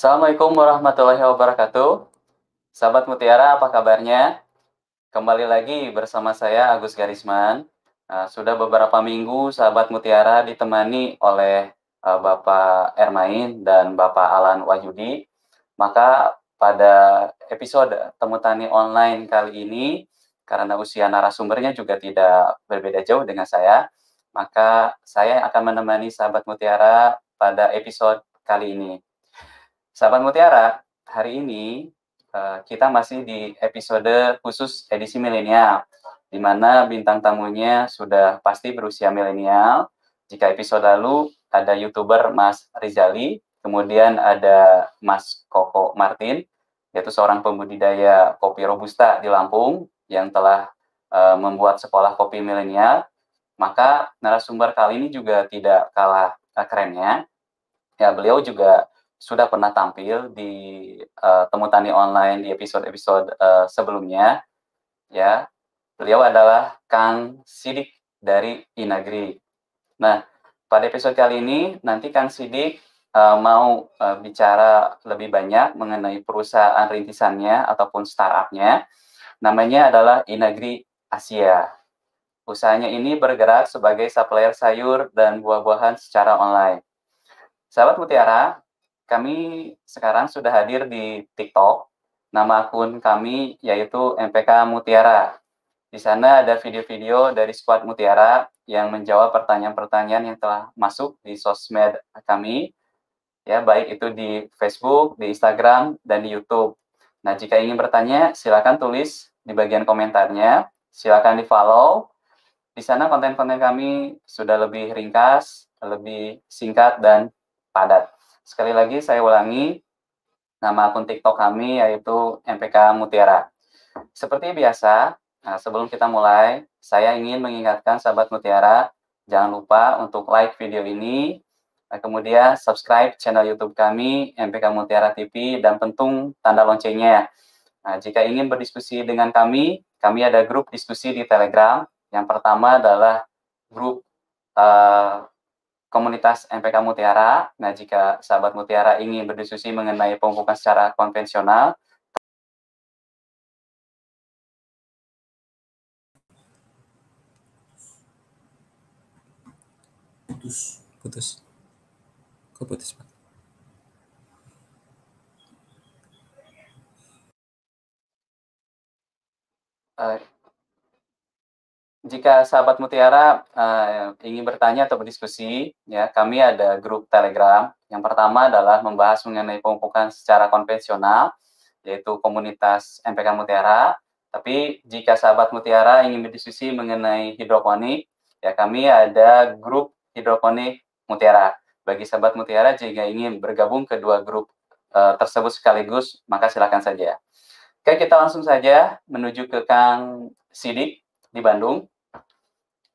Assalamualaikum warahmatullahi wabarakatuh. Sahabat Mutiara, apa kabarnya? Kembali lagi bersama saya Agus Garisman. Uh, sudah beberapa minggu sahabat Mutiara ditemani oleh uh, Bapak Ermain dan Bapak Alan Wahyudi. Maka pada episode Temu Tani Online kali ini, karena usia narasumbernya juga tidak berbeda jauh dengan saya, maka saya akan menemani sahabat Mutiara pada episode kali ini. Sahabat Mutiara, hari ini uh, kita masih di episode khusus edisi milenial, di mana bintang tamunya sudah pasti berusia milenial. Jika episode lalu ada youtuber Mas Rizali, kemudian ada Mas Koko Martin, yaitu seorang pembudidaya kopi robusta di Lampung yang telah uh, membuat sekolah kopi milenial. Maka narasumber kali ini juga tidak kalah uh, kerennya. Ya, beliau juga sudah pernah tampil di uh, Temu Tani Online di episode-episode uh, sebelumnya. Ya, beliau adalah Kang Sidik dari Inagri. Nah, pada episode kali ini nanti Kang Sidik uh, mau uh, bicara lebih banyak mengenai perusahaan rintisannya ataupun startupnya. Namanya adalah Inagri Asia. Usahanya ini bergerak sebagai supplier sayur dan buah-buahan secara online. Sahabat Mutiara, kami sekarang sudah hadir di TikTok. Nama akun kami yaitu MPK Mutiara. Di sana ada video-video dari Squad Mutiara yang menjawab pertanyaan-pertanyaan yang telah masuk di sosmed kami, ya baik itu di Facebook, di Instagram, dan di YouTube. Nah, jika ingin bertanya, silakan tulis di bagian komentarnya, silakan di follow. Di sana konten-konten kami sudah lebih ringkas, lebih singkat, dan padat. Sekali lagi saya ulangi, nama akun TikTok kami yaitu MPK Mutiara. Seperti biasa, nah sebelum kita mulai, saya ingin mengingatkan sahabat Mutiara, jangan lupa untuk like video ini, nah, kemudian subscribe channel YouTube kami, MPK Mutiara TV, dan pentung tanda loncengnya. Nah, jika ingin berdiskusi dengan kami, kami ada grup diskusi di Telegram. Yang pertama adalah grup uh, komunitas MPK Mutiara. Nah, jika sahabat Mutiara ingin berdiskusi mengenai pemupukan secara konvensional, putus. Putus. Kok putus pak? Uh, jika sahabat Mutiara uh, ingin bertanya atau berdiskusi, ya kami ada grup Telegram. Yang pertama adalah membahas mengenai pemupukan secara konvensional, yaitu komunitas MPK Mutiara. Tapi jika sahabat Mutiara ingin berdiskusi mengenai hidroponik, ya kami ada grup hidroponik Mutiara. Bagi sahabat Mutiara jika ingin bergabung kedua grup uh, tersebut sekaligus, maka silakan saja. Oke, kita langsung saja menuju ke Kang Sidik di Bandung.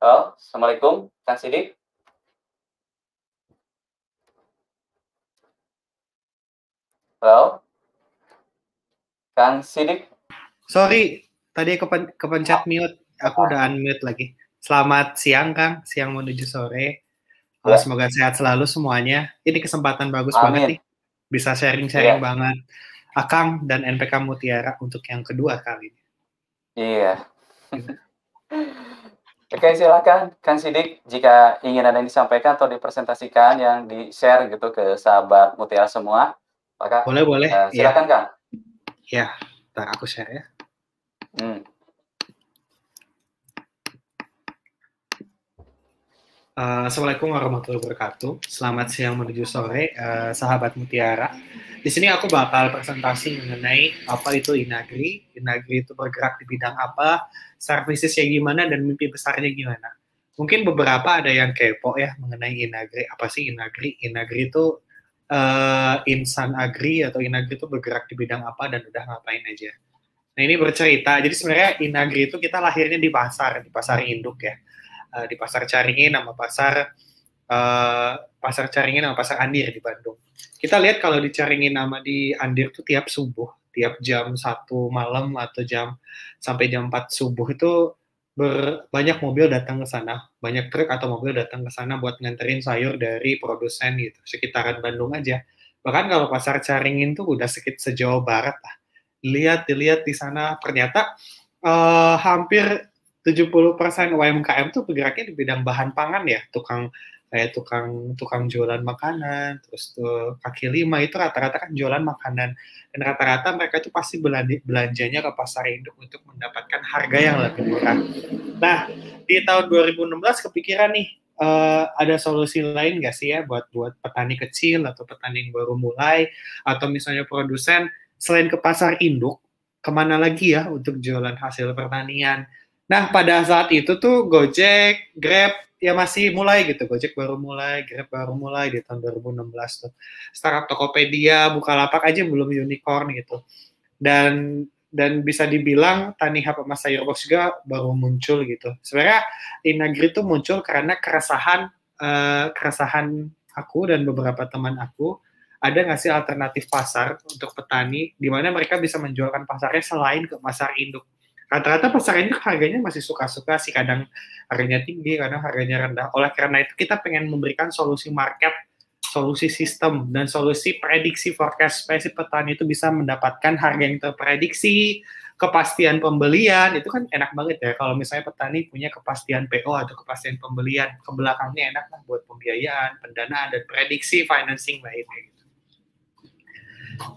Halo, Assalamualaikum, Kang Sidik. Halo, Kang Sidik. Sorry, tadi kepen kepencet mute. Aku udah unmute lagi. Selamat siang, Kang. Siang menuju sore. Ya. Semoga sehat selalu semuanya. Ini kesempatan bagus Amin. banget nih. Bisa sharing-sharing ya. banget. Akang dan NPK Mutiara untuk yang kedua kali ini. Iya. Oke, silakan Kang Sidik jika ingin ada yang disampaikan atau dipresentasikan yang di-share gitu ke sahabat Mutiara semua. Maka boleh, boleh. Uh, silakan ya. Kang. Ya, ntar aku share ya. Hmm. Uh, Assalamualaikum warahmatullahi wabarakatuh. Selamat siang menuju sore, uh, sahabat Mutiara. Di sini aku bakal presentasi mengenai apa itu Inagri, Inagri itu bergerak di bidang apa, servicesnya gimana, dan mimpi besarnya gimana. Mungkin beberapa ada yang kepo ya mengenai Inagri. Apa sih Inagri? Inagri itu uh, Insan Agri atau Inagri itu bergerak di bidang apa dan udah ngapain aja. Nah ini bercerita, jadi sebenarnya Inagri itu kita lahirnya di pasar, di pasar induk ya, uh, di pasar Caringin nama pasar uh, pasar Caringin nama pasar Andir di Bandung. Kita lihat kalau di Caringin nama di Andir tuh tiap subuh, tiap jam satu malam atau jam sampai jam 4 subuh itu ber, banyak mobil datang ke sana, banyak truk atau mobil datang ke sana buat nganterin sayur dari produsen gitu, sekitaran Bandung aja. Bahkan kalau pasar Caringin tuh udah sedikit sejauh barat lah. Lihat, dilihat di sana, ternyata uh, hampir 70% UMKM tuh bergeraknya di bidang bahan pangan ya, tukang kayak tukang tukang jualan makanan, terus tuh kaki lima itu rata-rata kan jualan makanan dan rata-rata mereka itu pasti belanjanya ke pasar induk untuk mendapatkan harga yang lebih murah. Nah di tahun 2016 kepikiran nih uh, ada solusi lain nggak sih ya buat buat petani kecil atau petani yang baru mulai atau misalnya produsen selain ke pasar induk ke mana lagi ya untuk jualan hasil pertanian. Nah pada saat itu tuh Gojek, Grab ya masih mulai gitu. Gojek baru mulai Grab baru mulai di tahun 2016 tuh. Startup Tokopedia Bukalapak aja belum unicorn gitu. Dan dan bisa dibilang Tani Hub sama Sayurbox juga baru muncul gitu. Sebenarnya Inagri itu muncul karena keresahan uh, keresahan aku dan beberapa teman aku ada nggak sih alternatif pasar untuk petani di mana mereka bisa menjualkan pasarnya selain ke pasar induk rata-rata pasar ini harganya masih suka-suka sih kadang harganya tinggi kadang harganya rendah oleh karena itu kita pengen memberikan solusi market solusi sistem dan solusi prediksi forecast si petani itu bisa mendapatkan harga yang terprediksi kepastian pembelian itu kan enak banget ya kalau misalnya petani punya kepastian PO atau kepastian pembelian ke belakangnya enak lah buat pembiayaan, pendanaan dan prediksi financing lainnya gitu.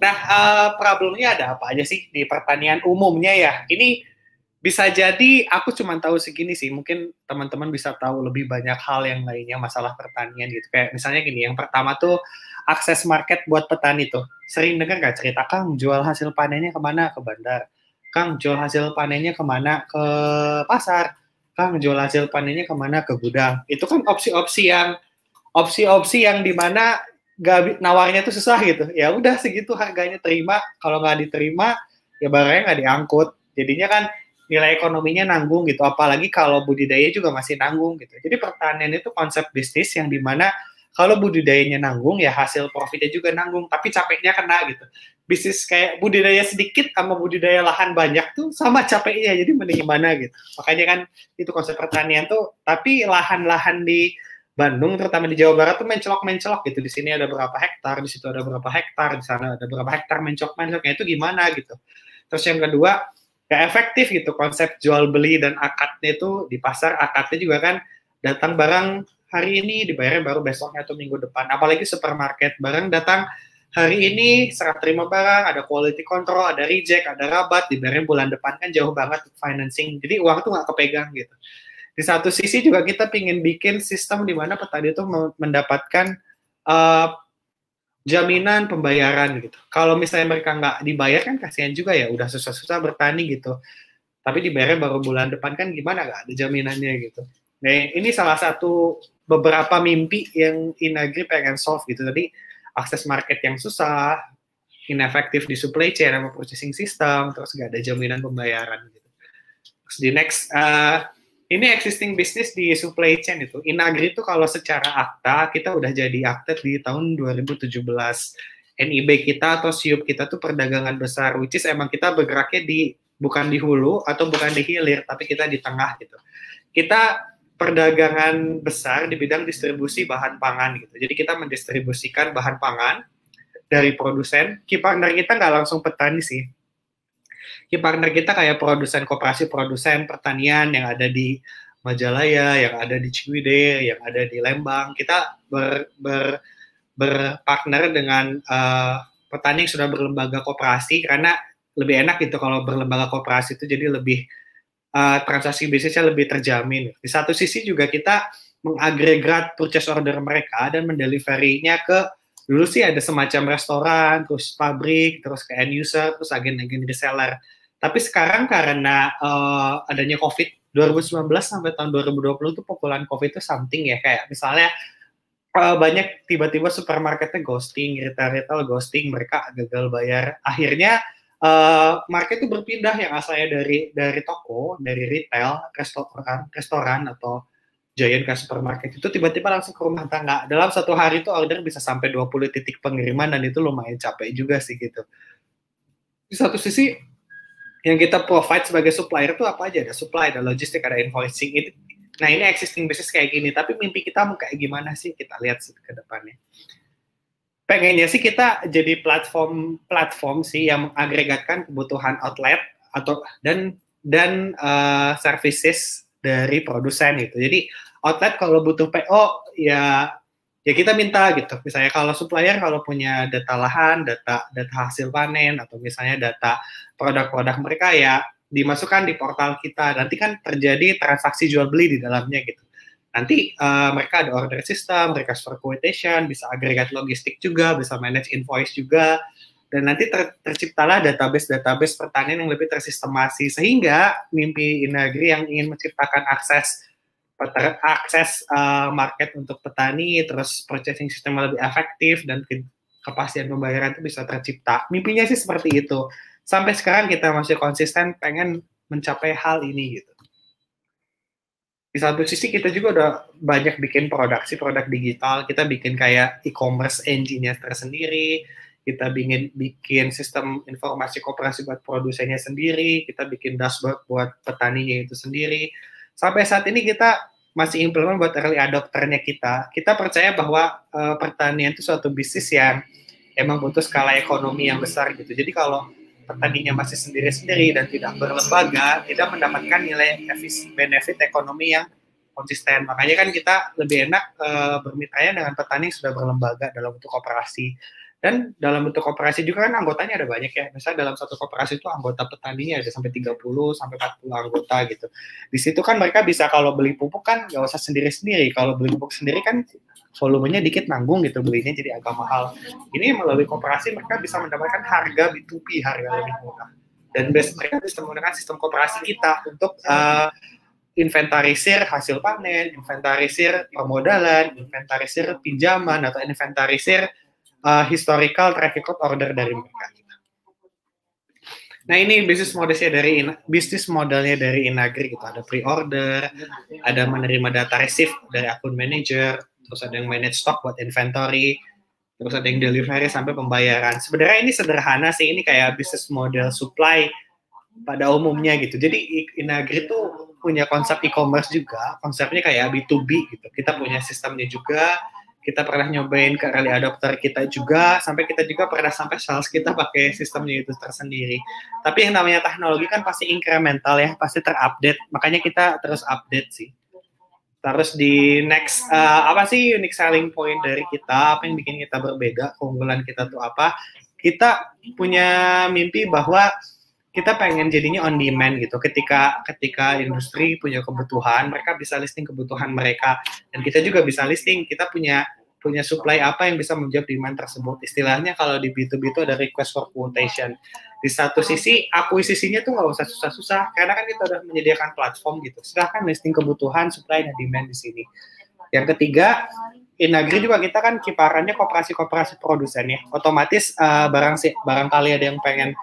Nah, uh, problemnya ada apa aja sih di pertanian umumnya ya? Ini bisa jadi aku cuma tahu segini sih mungkin teman-teman bisa tahu lebih banyak hal yang lainnya masalah pertanian gitu. Kayak misalnya gini yang pertama tuh akses market buat petani tuh. Sering dengar nggak cerita kang jual hasil panennya ke mana? Ke bandar. Kang jual hasil panennya ke mana? Ke pasar. Kang jual hasil panennya ke mana? Ke gudang. Itu kan opsi-opsi yang opsi-opsi yang di mana gak nawarnya tuh susah gitu. Ya udah segitu harganya terima. Kalau nggak diterima ya barangnya nggak diangkut. Jadinya kan nilai ekonominya nanggung gitu. Apalagi kalau budidaya juga masih nanggung gitu. Jadi pertanian itu konsep bisnis yang di mana kalau budidayanya nanggung ya hasil profitnya juga nanggung tapi capeknya kena gitu. Bisnis kayak budidaya sedikit sama budidaya lahan banyak tuh sama capeknya jadi mending gimana gitu. Makanya kan itu konsep pertanian tuh tapi lahan-lahan di Bandung terutama di Jawa Barat tuh mencolok-mencolok gitu. Di sini ada berapa hektar di situ ada berapa hektar di sana ada berapa hektar mencolok-mencoloknya itu gimana gitu. Terus yang kedua gak efektif gitu konsep jual beli dan akadnya itu di pasar akadnya juga kan datang barang hari ini dibayarnya baru besoknya atau minggu depan. Apalagi supermarket barang datang hari ini serah terima barang ada quality control ada reject ada rabat dibayarnya bulan depan kan jauh banget financing. Jadi uang tuh nggak kepegang gitu. Di satu sisi juga kita pingin bikin sistem di mana petani itu mendapatkan uh, jaminan pembayaran gitu. Kalau misalnya mereka nggak dibayar kan kasihan juga ya, udah susah-susah bertani gitu. Tapi dibayarnya baru bulan depan kan gimana nggak ada jaminannya gitu. Nah ini salah satu beberapa mimpi yang Inagri pengen solve gitu. Tadi akses market yang susah, inefektif di supply chain sama purchasing system, terus nggak ada jaminan pembayaran gitu. Terus di next uh, ini existing bisnis di supply chain itu. Inagri itu kalau secara akta kita udah jadi akta di tahun 2017. NIB kita atau SIUP kita tuh perdagangan besar, which is emang kita bergeraknya di bukan di hulu atau bukan di hilir, tapi kita di tengah gitu. Kita perdagangan besar di bidang distribusi bahan pangan gitu. Jadi kita mendistribusikan bahan pangan dari produsen. Key partner kita nggak langsung petani sih, key partner kita kayak produsen koperasi produsen pertanian yang ada di Majalaya, yang ada di Ciwidey, yang ada di Lembang. Kita ber, ber, berpartner dengan uh, petani yang sudah berlembaga koperasi karena lebih enak gitu kalau berlembaga koperasi itu jadi lebih uh, transaksi bisnisnya lebih terjamin. Di satu sisi juga kita mengagregat purchase order mereka dan mendeliverinya ke dulu sih ada semacam restoran, terus pabrik, terus ke end user, terus agen-agen reseller. Tapi sekarang karena uh, adanya COVID 2019 sampai tahun 2020 itu pukulan COVID itu something ya kayak misalnya uh, banyak tiba-tiba supermarketnya ghosting, retail-retail ghosting, mereka gagal bayar. Akhirnya uh, market itu berpindah yang asalnya dari dari toko, dari retail, restoran, restoran atau giant kayak supermarket itu tiba-tiba langsung ke rumah tangga. Dalam satu hari itu order bisa sampai 20 titik pengiriman dan itu lumayan capek juga sih gitu. Di satu sisi yang kita provide sebagai supplier itu apa aja? Ada supply, ada logistik, ada invoicing. Itu, nah ini existing business kayak gini, tapi mimpi kita mau kayak gimana sih? Kita lihat ke depannya. Pengennya sih kita jadi platform platform sih yang mengagregatkan kebutuhan outlet atau dan dan uh, services dari produsen itu. Jadi outlet kalau butuh PO ya ya kita minta gitu. Misalnya kalau supplier kalau punya data lahan, data data hasil panen atau misalnya data produk-produk mereka ya dimasukkan di portal kita. Nanti kan terjadi transaksi jual beli di dalamnya gitu. Nanti uh, mereka ada order system, mereka store quotation, bisa agregat logistik juga, bisa manage invoice juga, dan nanti ter terciptalah database-database pertanian yang lebih tersistemasi sehingga mimpi Inagri yang ingin menciptakan akses akses uh, market untuk petani, terus purchasing system lebih efektif dan ke kepastian pembayaran itu bisa tercipta. Mimpinya sih seperti itu. Sampai sekarang kita masih konsisten pengen mencapai hal ini gitu. Di satu sisi kita juga udah banyak bikin produksi produk digital, kita bikin kayak e-commerce engine-nya tersendiri, kita bikin bikin sistem informasi kooperasi buat produsennya sendiri, kita bikin dashboard buat petaninya itu sendiri sampai saat ini kita masih implement buat early adopternya kita. Kita percaya bahwa uh, pertanian itu suatu bisnis yang emang butuh skala ekonomi yang besar gitu. Jadi kalau petaninya masih sendiri-sendiri dan tidak berlembaga, tidak mendapatkan nilai benefit ekonomi yang konsisten. Makanya kan kita lebih enak uh, bermitranya dengan petani yang sudah berlembaga dalam bentuk kooperasi. Dan dalam bentuk kooperasi juga kan anggotanya ada banyak ya. Misalnya dalam satu kooperasi itu anggota petaninya ada sampai 30 sampai 40 anggota gitu. Di situ kan mereka bisa kalau beli pupuk kan nggak usah sendiri-sendiri. Kalau beli pupuk sendiri kan volumenya dikit nanggung gitu belinya jadi agak mahal. Ini melalui kooperasi mereka bisa mendapatkan harga B2B, harga lebih murah. Dan mereka bisa menggunakan sistem kooperasi kita untuk uh, inventarisir hasil panen, inventarisir permodalan, inventarisir pinjaman atau inventarisir uh, historical track record order dari mereka. Nah ini bisnis modelnya dari bisnis modelnya dari Inagri gitu ada pre-order, ada menerima data receive dari akun manager, terus ada yang manage stock buat inventory, terus ada yang delivery sampai pembayaran. Sebenarnya ini sederhana sih, ini kayak bisnis model supply pada umumnya gitu. Jadi Inagri tuh punya konsep e-commerce juga, konsepnya kayak B2B gitu. Kita punya sistemnya juga, kita pernah nyobain ke early adopter kita juga sampai kita juga pernah sampai sales kita pakai sistemnya itu tersendiri. Tapi yang namanya teknologi kan pasti incremental ya pasti terupdate. Makanya kita terus update sih. Terus di next uh, apa sih unique selling point dari kita? Apa yang bikin kita berbeda? Keunggulan kita tuh apa? Kita punya mimpi bahwa kita pengen jadinya on demand gitu. Ketika ketika industri punya kebutuhan, mereka bisa listing kebutuhan mereka dan kita juga bisa listing. Kita punya punya supply apa yang bisa menjawab demand tersebut. Istilahnya kalau di B2B itu ada request for quotation. Di satu sisi akuisisinya tuh nggak usah susah-susah karena kan kita udah menyediakan platform gitu. Silahkan listing kebutuhan, supply dan demand di sini. Yang ketiga, Inagri juga kita kan kiparannya kooperasi-kooperasi produsen ya. Otomatis uh, barang sih barangkali ada yang pengen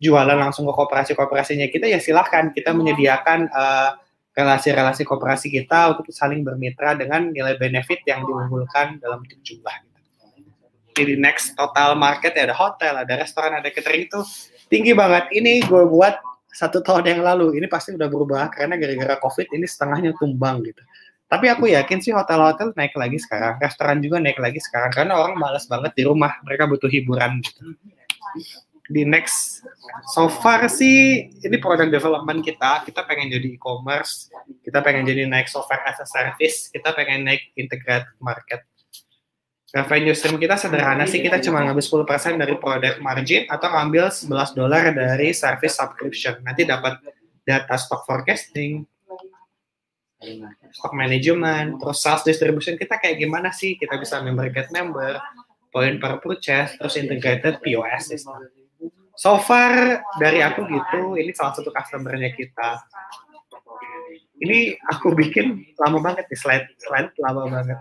jualan langsung ke kooperasi-kooperasinya kita ya silahkan kita menyediakan uh, relasi-relasi kooperasi kita untuk saling bermitra dengan nilai benefit yang diunggulkan dalam jumlah. Jadi next total market ya ada hotel, ada restoran, ada catering itu tinggi banget. Ini gue buat satu tahun yang lalu. Ini pasti udah berubah karena gara-gara covid ini setengahnya tumbang gitu. Tapi aku yakin sih hotel-hotel naik lagi sekarang, restoran juga naik lagi sekarang karena orang malas banget di rumah, mereka butuh hiburan gitu di next so far sih ini produk development kita. Kita pengen jadi e-commerce kita pengen jadi naik software as a service kita pengen naik integrated market. Revenue stream kita sederhana sih kita cuma ngambil 10% dari produk margin atau ngambil 11 dolar dari service subscription. Nanti dapat data stock forecasting stock management terus sales distribution. Kita kayak gimana sih? Kita bisa member member point per purchase terus integrated POS system So far dari aku gitu, ini salah satu customernya kita. ini aku bikin lama banget nih slide slide lama banget.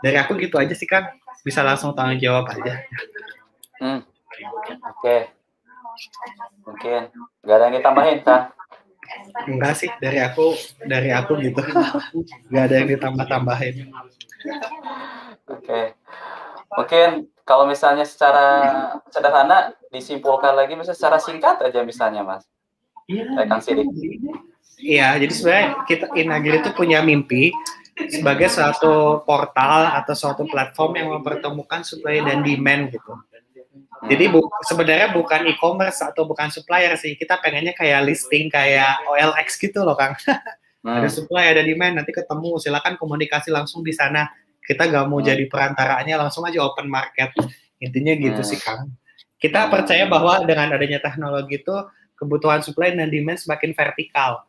Dari aku gitu aja sih kan bisa langsung tanggung jawab aja. Hmm. Oke. Mungkin nggak ada yang ditambahin, Kang? Enggak sih, dari aku dari aku gitu. Nggak ada yang ditambah-tambahin. Oke. Mungkin kalau misalnya secara sederhana disimpulkan lagi misalnya secara singkat aja misalnya, Mas. Sidik. Iya, jadi sebenarnya kita Inagri itu punya mimpi sebagai suatu portal atau suatu platform yang mempertemukan supply dan demand gitu. Jadi bu, sebenarnya bukan e-commerce atau bukan supplier sih. Kita pengennya kayak listing kayak OLX gitu loh, Kang. Hmm. ada supply, ada demand, nanti ketemu. Silakan komunikasi langsung di sana. Kita gak mau Hmm. jadi perantaranya, langsung aja open market. Intinya gitu Hmm. sih, Kang. Kita percaya bahwa dengan adanya teknologi itu kebutuhan supply dan demand semakin vertikal.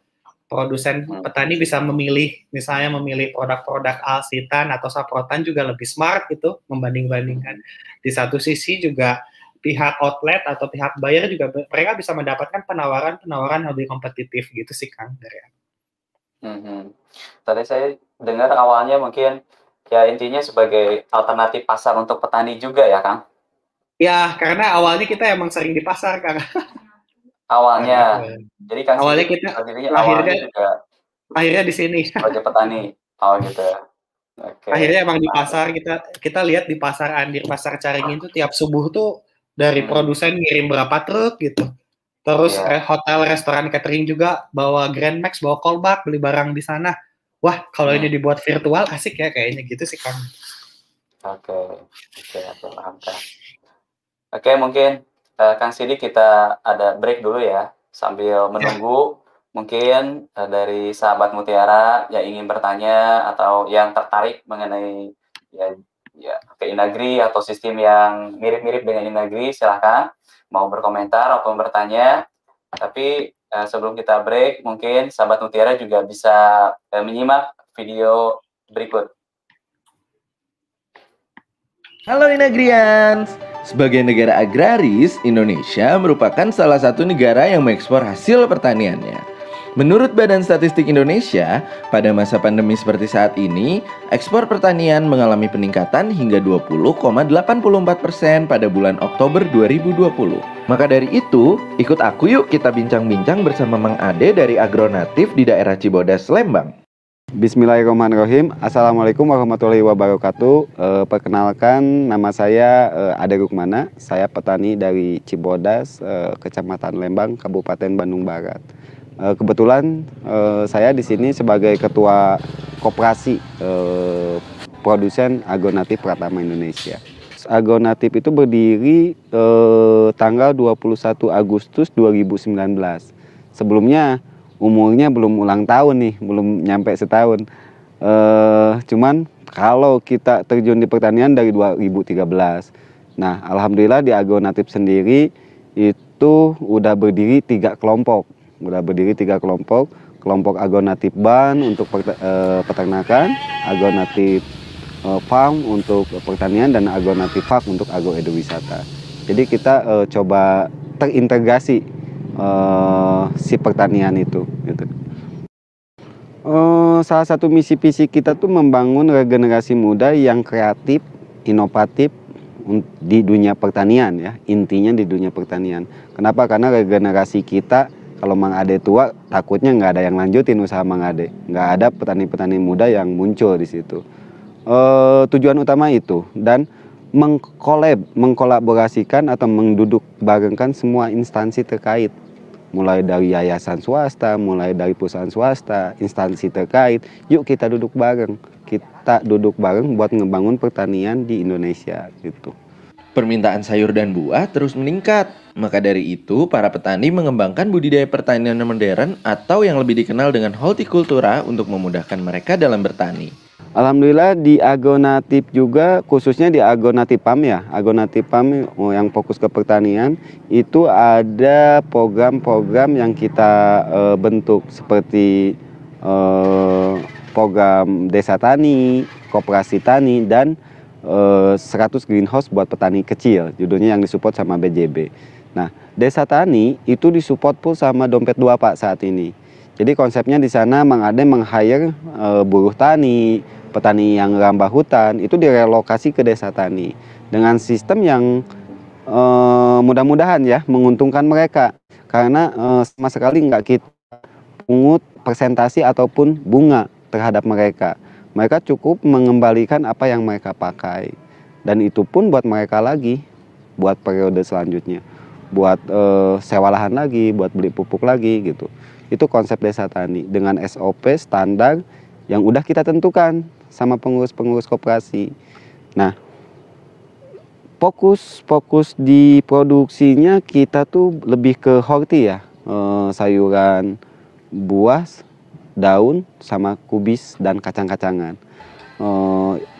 Produsen Hmm. petani bisa memilih, misalnya memilih produk-produk alsitan atau saprotan juga lebih smart gitu membanding-bandingkan. Di satu sisi juga pihak outlet atau pihak buyer juga mereka bisa mendapatkan penawaran-penawaran lebih kompetitif gitu sih Kang dari aku. Mhm. Tadi saya dengar awalnya mungkin ya intinya sebagai alternatif pasar untuk petani juga ya, Kang? Ya, karena awalnya kita emang sering di pasar, Kang. Awalnya. Jadi Kang Awalnya kita sendirinya lahirnya- juga Akhirnya di sini. sebagai petani. Oh gitu. Oke. Akhirnya emang di pasar kita kita lihat di pasar Andir, pasar Caringin itu tiap subuh tuh dari Hmm. produsen ngirim berapa truk gitu. Terus Iya. eh, hotel, restoran, catering juga bawa Grand Max, bawa callback, beli barang di sana. Wah, kalau ini dibuat virtual asik ya kayaknya gitu sih Kang. Oke. Oke, oke, paham, Kang. Oke, mungkin eh, Kang Sidik kita ada break dulu ya sambil menunggu mungkin eh, dari sahabat Mutiara yang ingin bertanya atau yang tertarik mengenai ya ya ke Inagri atau sistem yang mirip-mirip dengan Inagri silahkan mau berkomentar atau bertanya tapi eh, sebelum kita break mungkin sahabat Mutiara juga bisa eh, menyimak video berikut Halo Inagrians! Sebagai negara agraris, Indonesia merupakan salah satu negara yang mengekspor hasil pertaniannya. Menurut Badan Statistik Indonesia, pada masa pandemi seperti saat ini, ekspor pertanian mengalami peningkatan hingga 20,84% pada bulan Oktober 2020. Maka dari itu, ikut aku yuk kita bincang-bincang bersama Mang Ade dari Agronatif di daerah Cibodas, Lembang. Bismillahirrahmanirrahim. Assalamualaikum warahmatullahi wabarakatuh. Eh, perkenalkan nama saya eh, Ade Rukmana. Saya petani dari Cibodas, eh, Kecamatan Lembang, Kabupaten Bandung Barat. Eh, kebetulan eh, saya di sini sebagai ketua koperasi eh, produsen Agronatif Pratama Indonesia. Agronatif itu berdiri eh, tanggal 21 Agustus 2019. Sebelumnya umurnya belum ulang tahun nih, belum nyampe setahun. Cuman kalau kita terjun di pertanian dari 2013. Nah, alhamdulillah di Agronatif sendiri itu udah berdiri tiga kelompok, udah berdiri tiga kelompok. Kelompok Agronatif Ban untuk eh, peternakan, Agronatif eh, Farm untuk pertanian dan Agronatif Farm untuk agroedowisata. Jadi kita eh, coba terintegrasi eh, si pertanian itu gitu. Eh, salah satu misi visi kita tuh membangun regenerasi muda yang kreatif, inovatif di dunia pertanian ya intinya di dunia pertanian. Kenapa? Karena regenerasi kita kalau Mang Ade tua takutnya nggak ada yang lanjutin usaha Mang Ade, nggak ada petani-petani muda yang muncul di situ. Eh, tujuan utama itu dan mengkolab, mengkolaborasikan atau menduduk barengkan semua instansi terkait mulai dari yayasan swasta, mulai dari perusahaan swasta, instansi terkait. Yuk kita duduk bareng, kita duduk bareng buat ngebangun pertanian di Indonesia gitu. Permintaan sayur dan buah terus meningkat. Maka dari itu, para petani mengembangkan budidaya pertanian modern atau yang lebih dikenal dengan hortikultura untuk memudahkan mereka dalam bertani. Alhamdulillah di Agonatif juga khususnya di Agonatif PAM ya, Agonatif PAM oh, yang fokus ke pertanian itu ada program-program yang kita eh, bentuk seperti eh, program Desa Tani, Koperasi Tani dan eh, 100 greenhouse buat petani kecil, judulnya yang disupport sama BJB. Nah, Desa Tani itu disupport pun sama Dompet Dua Pak saat ini. Jadi konsepnya di sana Mang Ade meng-hire uh, buruh tani, petani yang rambah hutan itu direlokasi ke desa tani dengan sistem yang uh, mudah-mudahan ya menguntungkan mereka karena uh, sama sekali nggak kita pungut presentasi ataupun bunga terhadap mereka. Mereka cukup mengembalikan apa yang mereka pakai. Dan itu pun buat mereka lagi buat periode selanjutnya. Buat uh, sewa lahan lagi buat beli pupuk lagi gitu. Itu konsep desa tani dengan SOP standar yang udah kita tentukan sama pengurus-pengurus koperasi. Nah, fokus fokus di produksinya kita tuh lebih ke horti ya, e, sayuran, buah, daun, sama kubis dan kacang-kacangan. E,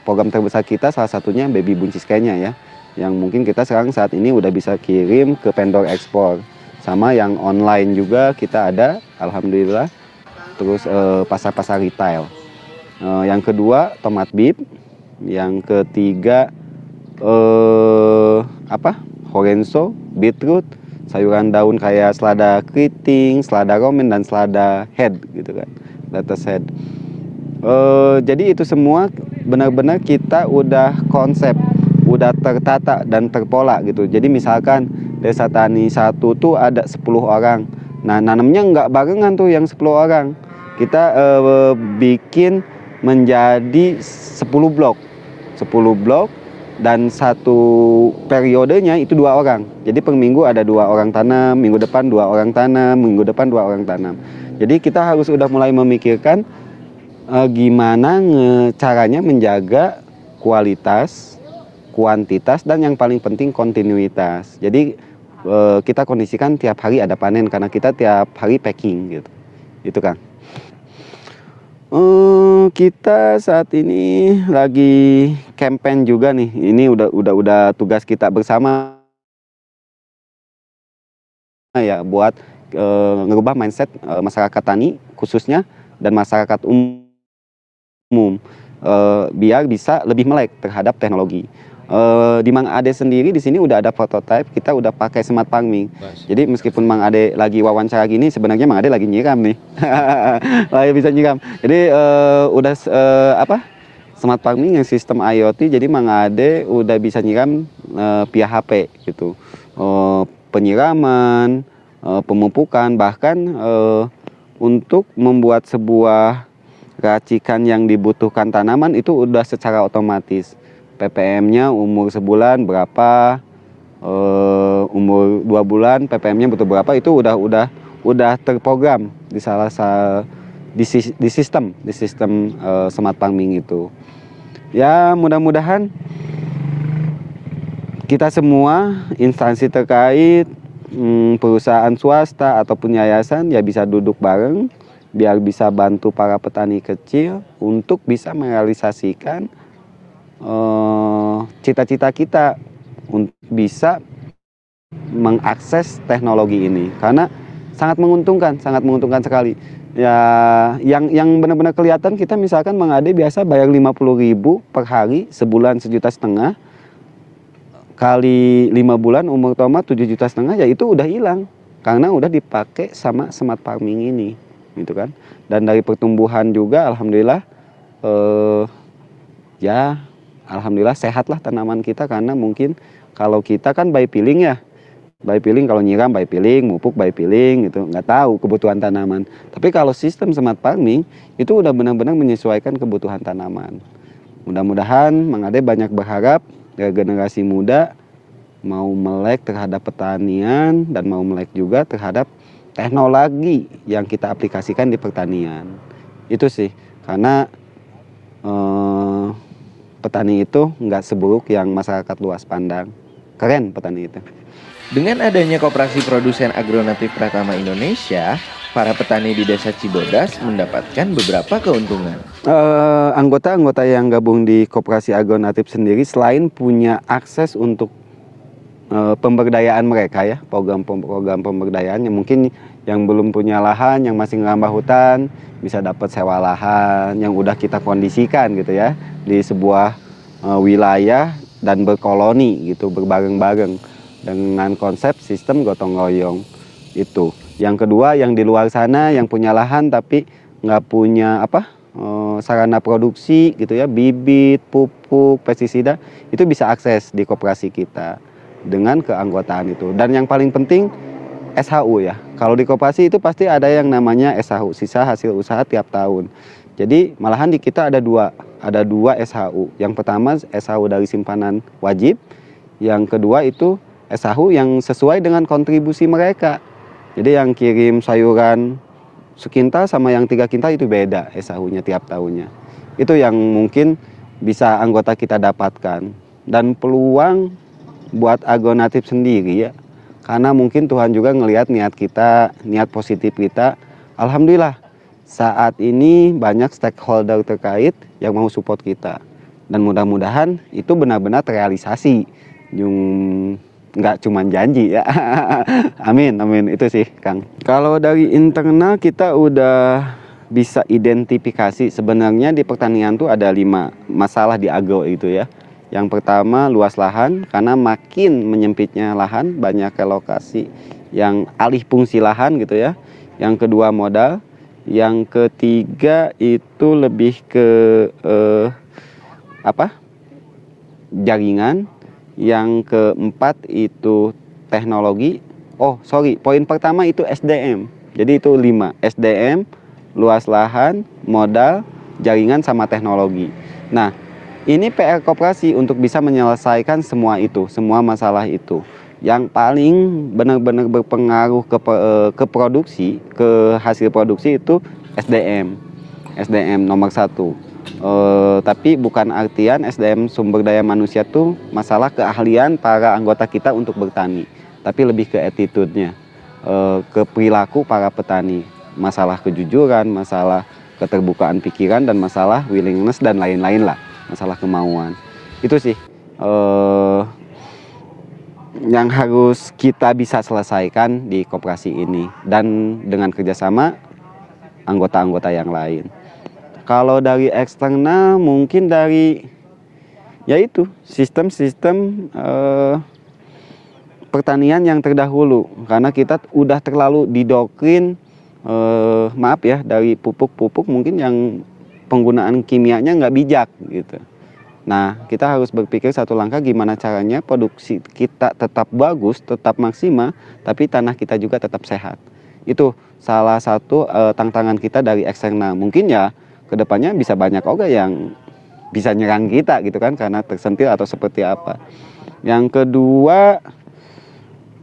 program terbesar kita salah satunya baby buncis Kenya ya, yang mungkin kita sekarang saat ini udah bisa kirim ke vendor ekspor sama yang online juga kita ada alhamdulillah. Terus eh, pasar-pasar retail. Uh, yang kedua tomat bib. Yang ketiga uh, apa? Horenso beetroot sayuran daun kayak selada keriting selada romen dan selada head gitu kan lettuce head uh, jadi itu semua benar-benar kita udah konsep udah tertata dan terpola gitu jadi misalkan desa tani satu tuh ada 10 orang. Nah, nanamnya nggak barengan tuh yang 10 orang. Kita uh, bikin menjadi 10 blok. 10 blok dan satu periodenya itu dua orang. Jadi per minggu ada dua orang tanam, minggu depan dua orang tanam, minggu depan dua orang tanam. Jadi kita harus udah mulai memikirkan uh, gimana caranya menjaga kualitas, kuantitas dan yang paling penting kontinuitas. Jadi Eh, kita kondisikan tiap hari ada panen karena kita tiap hari packing gitu itu kan uh, kita saat ini lagi campaign juga nih. Ini udah udah udah tugas kita bersama. Ya buat uh, ngerubah mindset uh, masyarakat tani khususnya dan masyarakat umum uh, biar bisa lebih melek terhadap teknologi Uh, di Mang Ade sendiri di sini udah ada prototype, kita udah pakai smart farming. Jadi meskipun Mang Ade lagi wawancara gini, sebenarnya Mang Ade lagi nyiram nih, lagi bisa nyiram. Jadi uh, udah uh, apa? Smart farming yang sistem IoT, jadi Mang Ade udah bisa nyiram uh, via HP gitu. Uh, penyiraman, uh, pemupukan, bahkan uh, untuk membuat sebuah racikan yang dibutuhkan tanaman itu udah secara otomatis PPM-nya umur sebulan berapa, uh, umur dua bulan PPM-nya butuh berapa itu udah udah udah terprogram di salah satu di, di sistem di sistem uh, smart farming itu. Ya mudah-mudahan kita semua instansi terkait hmm, perusahaan swasta ataupun yayasan ya bisa duduk bareng biar bisa bantu para petani kecil untuk bisa merealisasikan Eh, cita-cita uh, kita untuk bisa mengakses teknologi ini karena sangat menguntungkan, sangat menguntungkan sekali. Ya, yang yang benar-benar kelihatan kita misalkan mengade biasa bayar 50.000 per hari, sebulan sejuta setengah. Kali lima bulan umur tomat 7 juta setengah ya itu udah hilang karena udah dipakai sama smart farming ini gitu kan. Dan dari pertumbuhan juga alhamdulillah eh, ya alhamdulillah sehatlah tanaman kita karena mungkin kalau kita kan by peeling ya. By peeling kalau nyiram by peeling mupuk by peeling gitu. Nggak tahu kebutuhan tanaman. Tapi kalau sistem smart farming itu udah benar-benar menyesuaikan kebutuhan tanaman. Mudah-mudahan Mang Ade banyak berharap dari generasi muda mau melek terhadap pertanian dan mau melek juga terhadap teknologi yang kita aplikasikan di pertanian itu sih karena eh, petani itu nggak seburuk yang masyarakat luas pandang. Keren petani itu. Dengan adanya Koperasi Produsen Agronatif Pratama Indonesia, para petani di Desa Cibodas mendapatkan beberapa keuntungan. Uh, anggota-anggota yang gabung di Koperasi Agronatif sendiri selain punya akses untuk uh, pemberdayaan mereka ya, program-program pemberdayaan yang mungkin yang belum punya lahan, yang masih ngambah hutan, bisa dapat sewa lahan yang udah kita kondisikan gitu ya di sebuah uh, wilayah dan berkoloni gitu berbareng-bareng dengan konsep sistem gotong royong. itu. Yang kedua yang di luar sana yang punya lahan tapi nggak punya apa eh, sarana produksi gitu ya bibit, pupuk, pestisida itu bisa akses di koperasi kita dengan keanggotaan itu. Dan yang paling penting SHU ya. Kalau di koperasi itu pasti ada yang namanya SHU, sisa hasil usaha tiap tahun. Jadi malahan di kita ada dua, ada dua SHU. Yang pertama SHU dari simpanan wajib, yang kedua itu SHU yang sesuai dengan kontribusi mereka. Jadi yang kirim sayuran sekintal sama yang tiga kintal itu beda SHU-nya tiap tahunnya. Itu yang mungkin bisa anggota kita dapatkan. Dan peluang buat agonatif sendiri ya. Karena mungkin Tuhan juga ngelihat niat kita, niat positif kita. Alhamdulillah saat ini banyak stakeholder terkait yang mau support kita. Dan mudah-mudahan itu benar-benar terrealisasi. Yung nggak cuma janji ya. amin, amin. Itu sih, Kang. Kalau dari internal kita udah bisa identifikasi sebenarnya di pertanian tuh ada lima masalah di agro itu ya. Yang pertama luas lahan karena makin menyempitnya lahan banyak relokasi yang alih fungsi lahan gitu ya. Yang kedua modal, yang ketiga itu lebih ke eh, apa? jaringan. Yang keempat itu teknologi. Oh, sorry, poin pertama itu SDM. Jadi itu lima, SDM, luas lahan, modal, jaringan sama teknologi. Nah, ini PR koperasi untuk bisa menyelesaikan semua itu, semua masalah itu. Yang paling benar-benar berpengaruh ke, eh, ke produksi, ke hasil produksi itu SDM. SDM nomor satu. E, tapi bukan artian SDM sumber daya manusia tuh masalah keahlian para anggota kita untuk bertani, tapi lebih ke attitude-nya, e, ke perilaku para petani, masalah kejujuran, masalah keterbukaan pikiran dan masalah willingness dan lain-lain lah, masalah kemauan. Itu sih e, yang harus kita bisa selesaikan di koperasi ini dan dengan kerjasama anggota-anggota yang lain. Kalau dari eksternal mungkin dari yaitu sistem-sistem eh, pertanian yang terdahulu karena kita udah terlalu didoktrin eh, maaf ya dari pupuk-pupuk mungkin yang penggunaan kimianya nggak bijak gitu. Nah kita harus berpikir satu langkah gimana caranya produksi kita tetap bagus, tetap maksimal, tapi tanah kita juga tetap sehat. Itu salah satu uh, tantangan kita dari eksternal. Mungkin ya ke depannya bisa banyak oga yang bisa nyerang kita gitu kan karena tersentil atau seperti apa. Yang kedua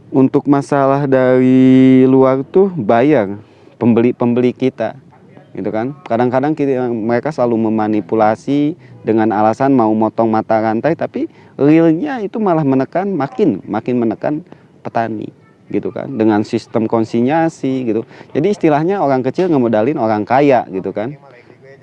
untuk masalah dari luar tuh bayar pembeli-pembeli kita gitu kan. Kadang-kadang mereka selalu memanipulasi dengan alasan mau motong mata rantai tapi realnya itu malah menekan makin makin menekan petani gitu kan dengan sistem konsinyasi gitu. Jadi istilahnya orang kecil ngemodalin orang kaya gitu kan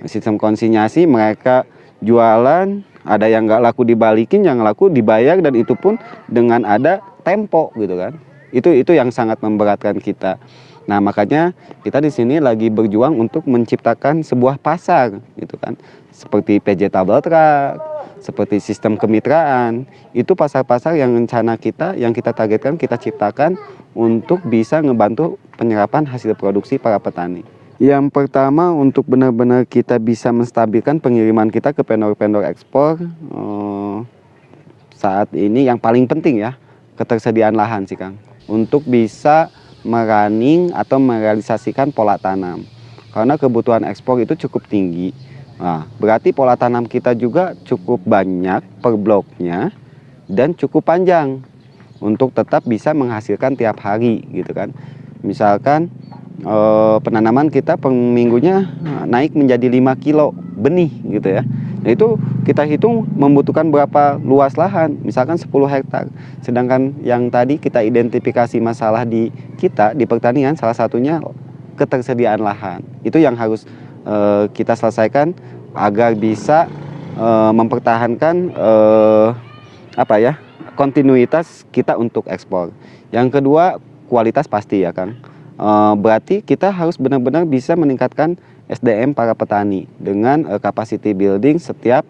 sistem konsinyasi mereka jualan ada yang nggak laku dibalikin yang laku dibayar dan itu pun dengan ada tempo gitu kan itu itu yang sangat memberatkan kita nah makanya kita di sini lagi berjuang untuk menciptakan sebuah pasar gitu kan. Seperti PJ Table Truck seperti sistem kemitraan. Itu pasar-pasar yang rencana kita yang kita targetkan kita ciptakan untuk bisa ngebantu penyerapan hasil produksi para petani. Yang pertama untuk benar-benar kita bisa menstabilkan pengiriman kita ke vendor-vendor ekspor eh, saat ini yang paling penting ya ketersediaan lahan sih Kang. Untuk bisa merunning atau merealisasikan pola tanam karena kebutuhan ekspor itu cukup tinggi. Nah, berarti pola tanam kita juga cukup banyak per bloknya dan cukup panjang untuk tetap bisa menghasilkan tiap hari gitu kan. Misalkan eh, penanaman kita per minggunya naik menjadi 5 kilo benih gitu ya. Nah itu kita hitung membutuhkan berapa luas lahan, misalkan 10 hektar. Sedangkan yang tadi kita identifikasi masalah di kita di pertanian salah satunya ketersediaan lahan. Itu yang harus eh, kita selesaikan agar bisa eh, mempertahankan eh, apa ya kontinuitas kita untuk ekspor. Yang kedua kualitas pasti ya kan Eh, berarti kita harus benar-benar bisa meningkatkan SDM para petani dengan uh, capacity building setiap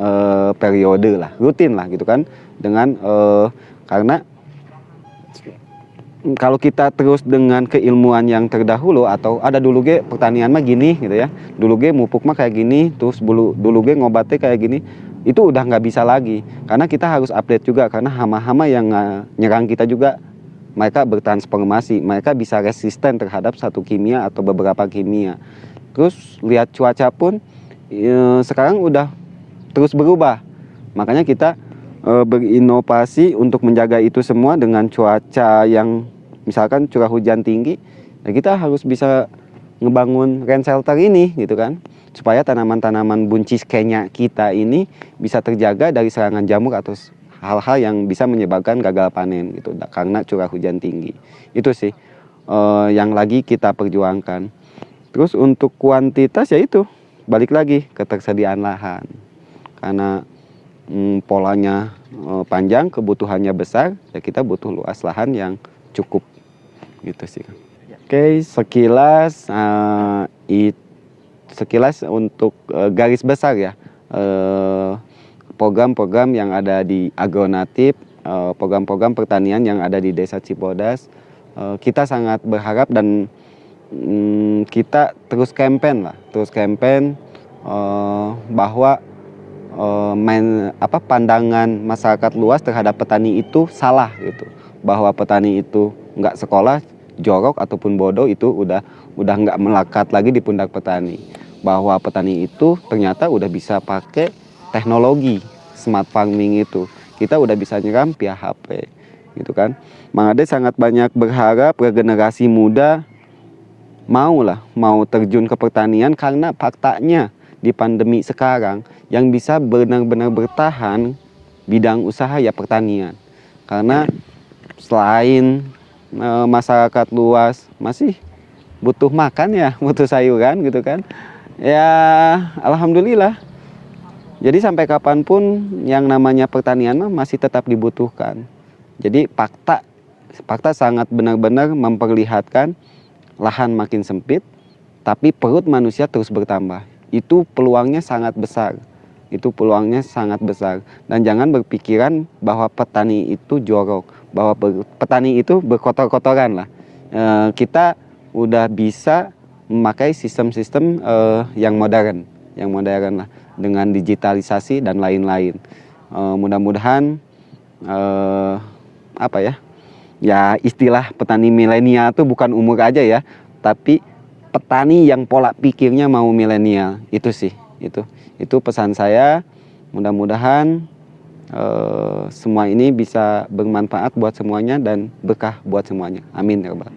uh, periode lah, rutin lah gitu kan, dengan uh, karena kalau kita terus dengan keilmuan yang terdahulu atau ada dulu ge pertanian mah gini gitu ya. Dulu ge mupuk mah kayak gini terus dulu dulu ge ngobatnya kayak gini itu udah nggak bisa lagi. Karena kita harus update juga karena hama-hama yang nyerang kita juga mereka bertransformasi mereka bisa resisten terhadap satu kimia atau beberapa kimia terus lihat cuaca pun e, sekarang udah terus berubah. Makanya kita e, berinovasi untuk menjaga itu semua dengan cuaca yang misalkan curah hujan tinggi ya kita harus bisa ngebangun rain shelter ini gitu kan? Supaya tanaman-tanaman buncis kenya kita ini bisa terjaga dari serangan jamur atau hal-hal yang bisa menyebabkan gagal panen gitu. Karena curah hujan tinggi. Itu sih uh, yang lagi kita perjuangkan Terus untuk kuantitas ya itu balik lagi ketersediaan lahan. Karena hmm, polanya e, panjang, kebutuhannya besar, ya kita butuh luas lahan yang cukup gitu sih. Oke, sekilas uh, it, sekilas untuk uh, garis besar ya program-program yang ada di agronatif, program-program pertanian yang ada di Desa Cibodas, kita sangat berharap dan hmm, kita terus campaign lah, terus campaign uh, bahwa uh, main apa pandangan masyarakat luas terhadap petani itu salah gitu, bahwa petani itu nggak sekolah jorok ataupun bodoh itu udah udah nggak melekat lagi di pundak petani, bahwa petani itu ternyata udah bisa pakai teknologi smart farming itu, kita udah bisa nyeram via HP gitu kan. Mang Ade sangat banyak berharap regenerasi muda mau lah mau terjun ke pertanian karena faktanya di pandemi sekarang yang bisa benar-benar bertahan bidang usaha ya pertanian. Karena selain e, masyarakat luas masih butuh makan ya butuh sayuran gitu kan. Ya alhamdulillah. Jadi sampai kapan pun yang namanya pertanian masih tetap dibutuhkan. Jadi fakta fakta sangat benar-benar memperlihatkan lahan makin sempit, tapi perut manusia terus bertambah. Itu peluangnya sangat besar. Itu peluangnya sangat besar. Dan jangan berpikiran bahwa petani itu jorok, bahwa petani itu berkotor-kotoran lah. E, kita udah bisa memakai sistem-sistem e, yang modern, yang modern lah, dengan digitalisasi dan lain-lain. E, mudah-mudahan e, apa ya? Ya istilah petani milenial itu bukan umur aja ya, tapi petani yang pola pikirnya mau milenial. Itu sih itu. Itu pesan saya. Mudah-mudahan uh, semua ini bisa bermanfaat buat semuanya dan berkah buat semuanya. Amin ya rabbal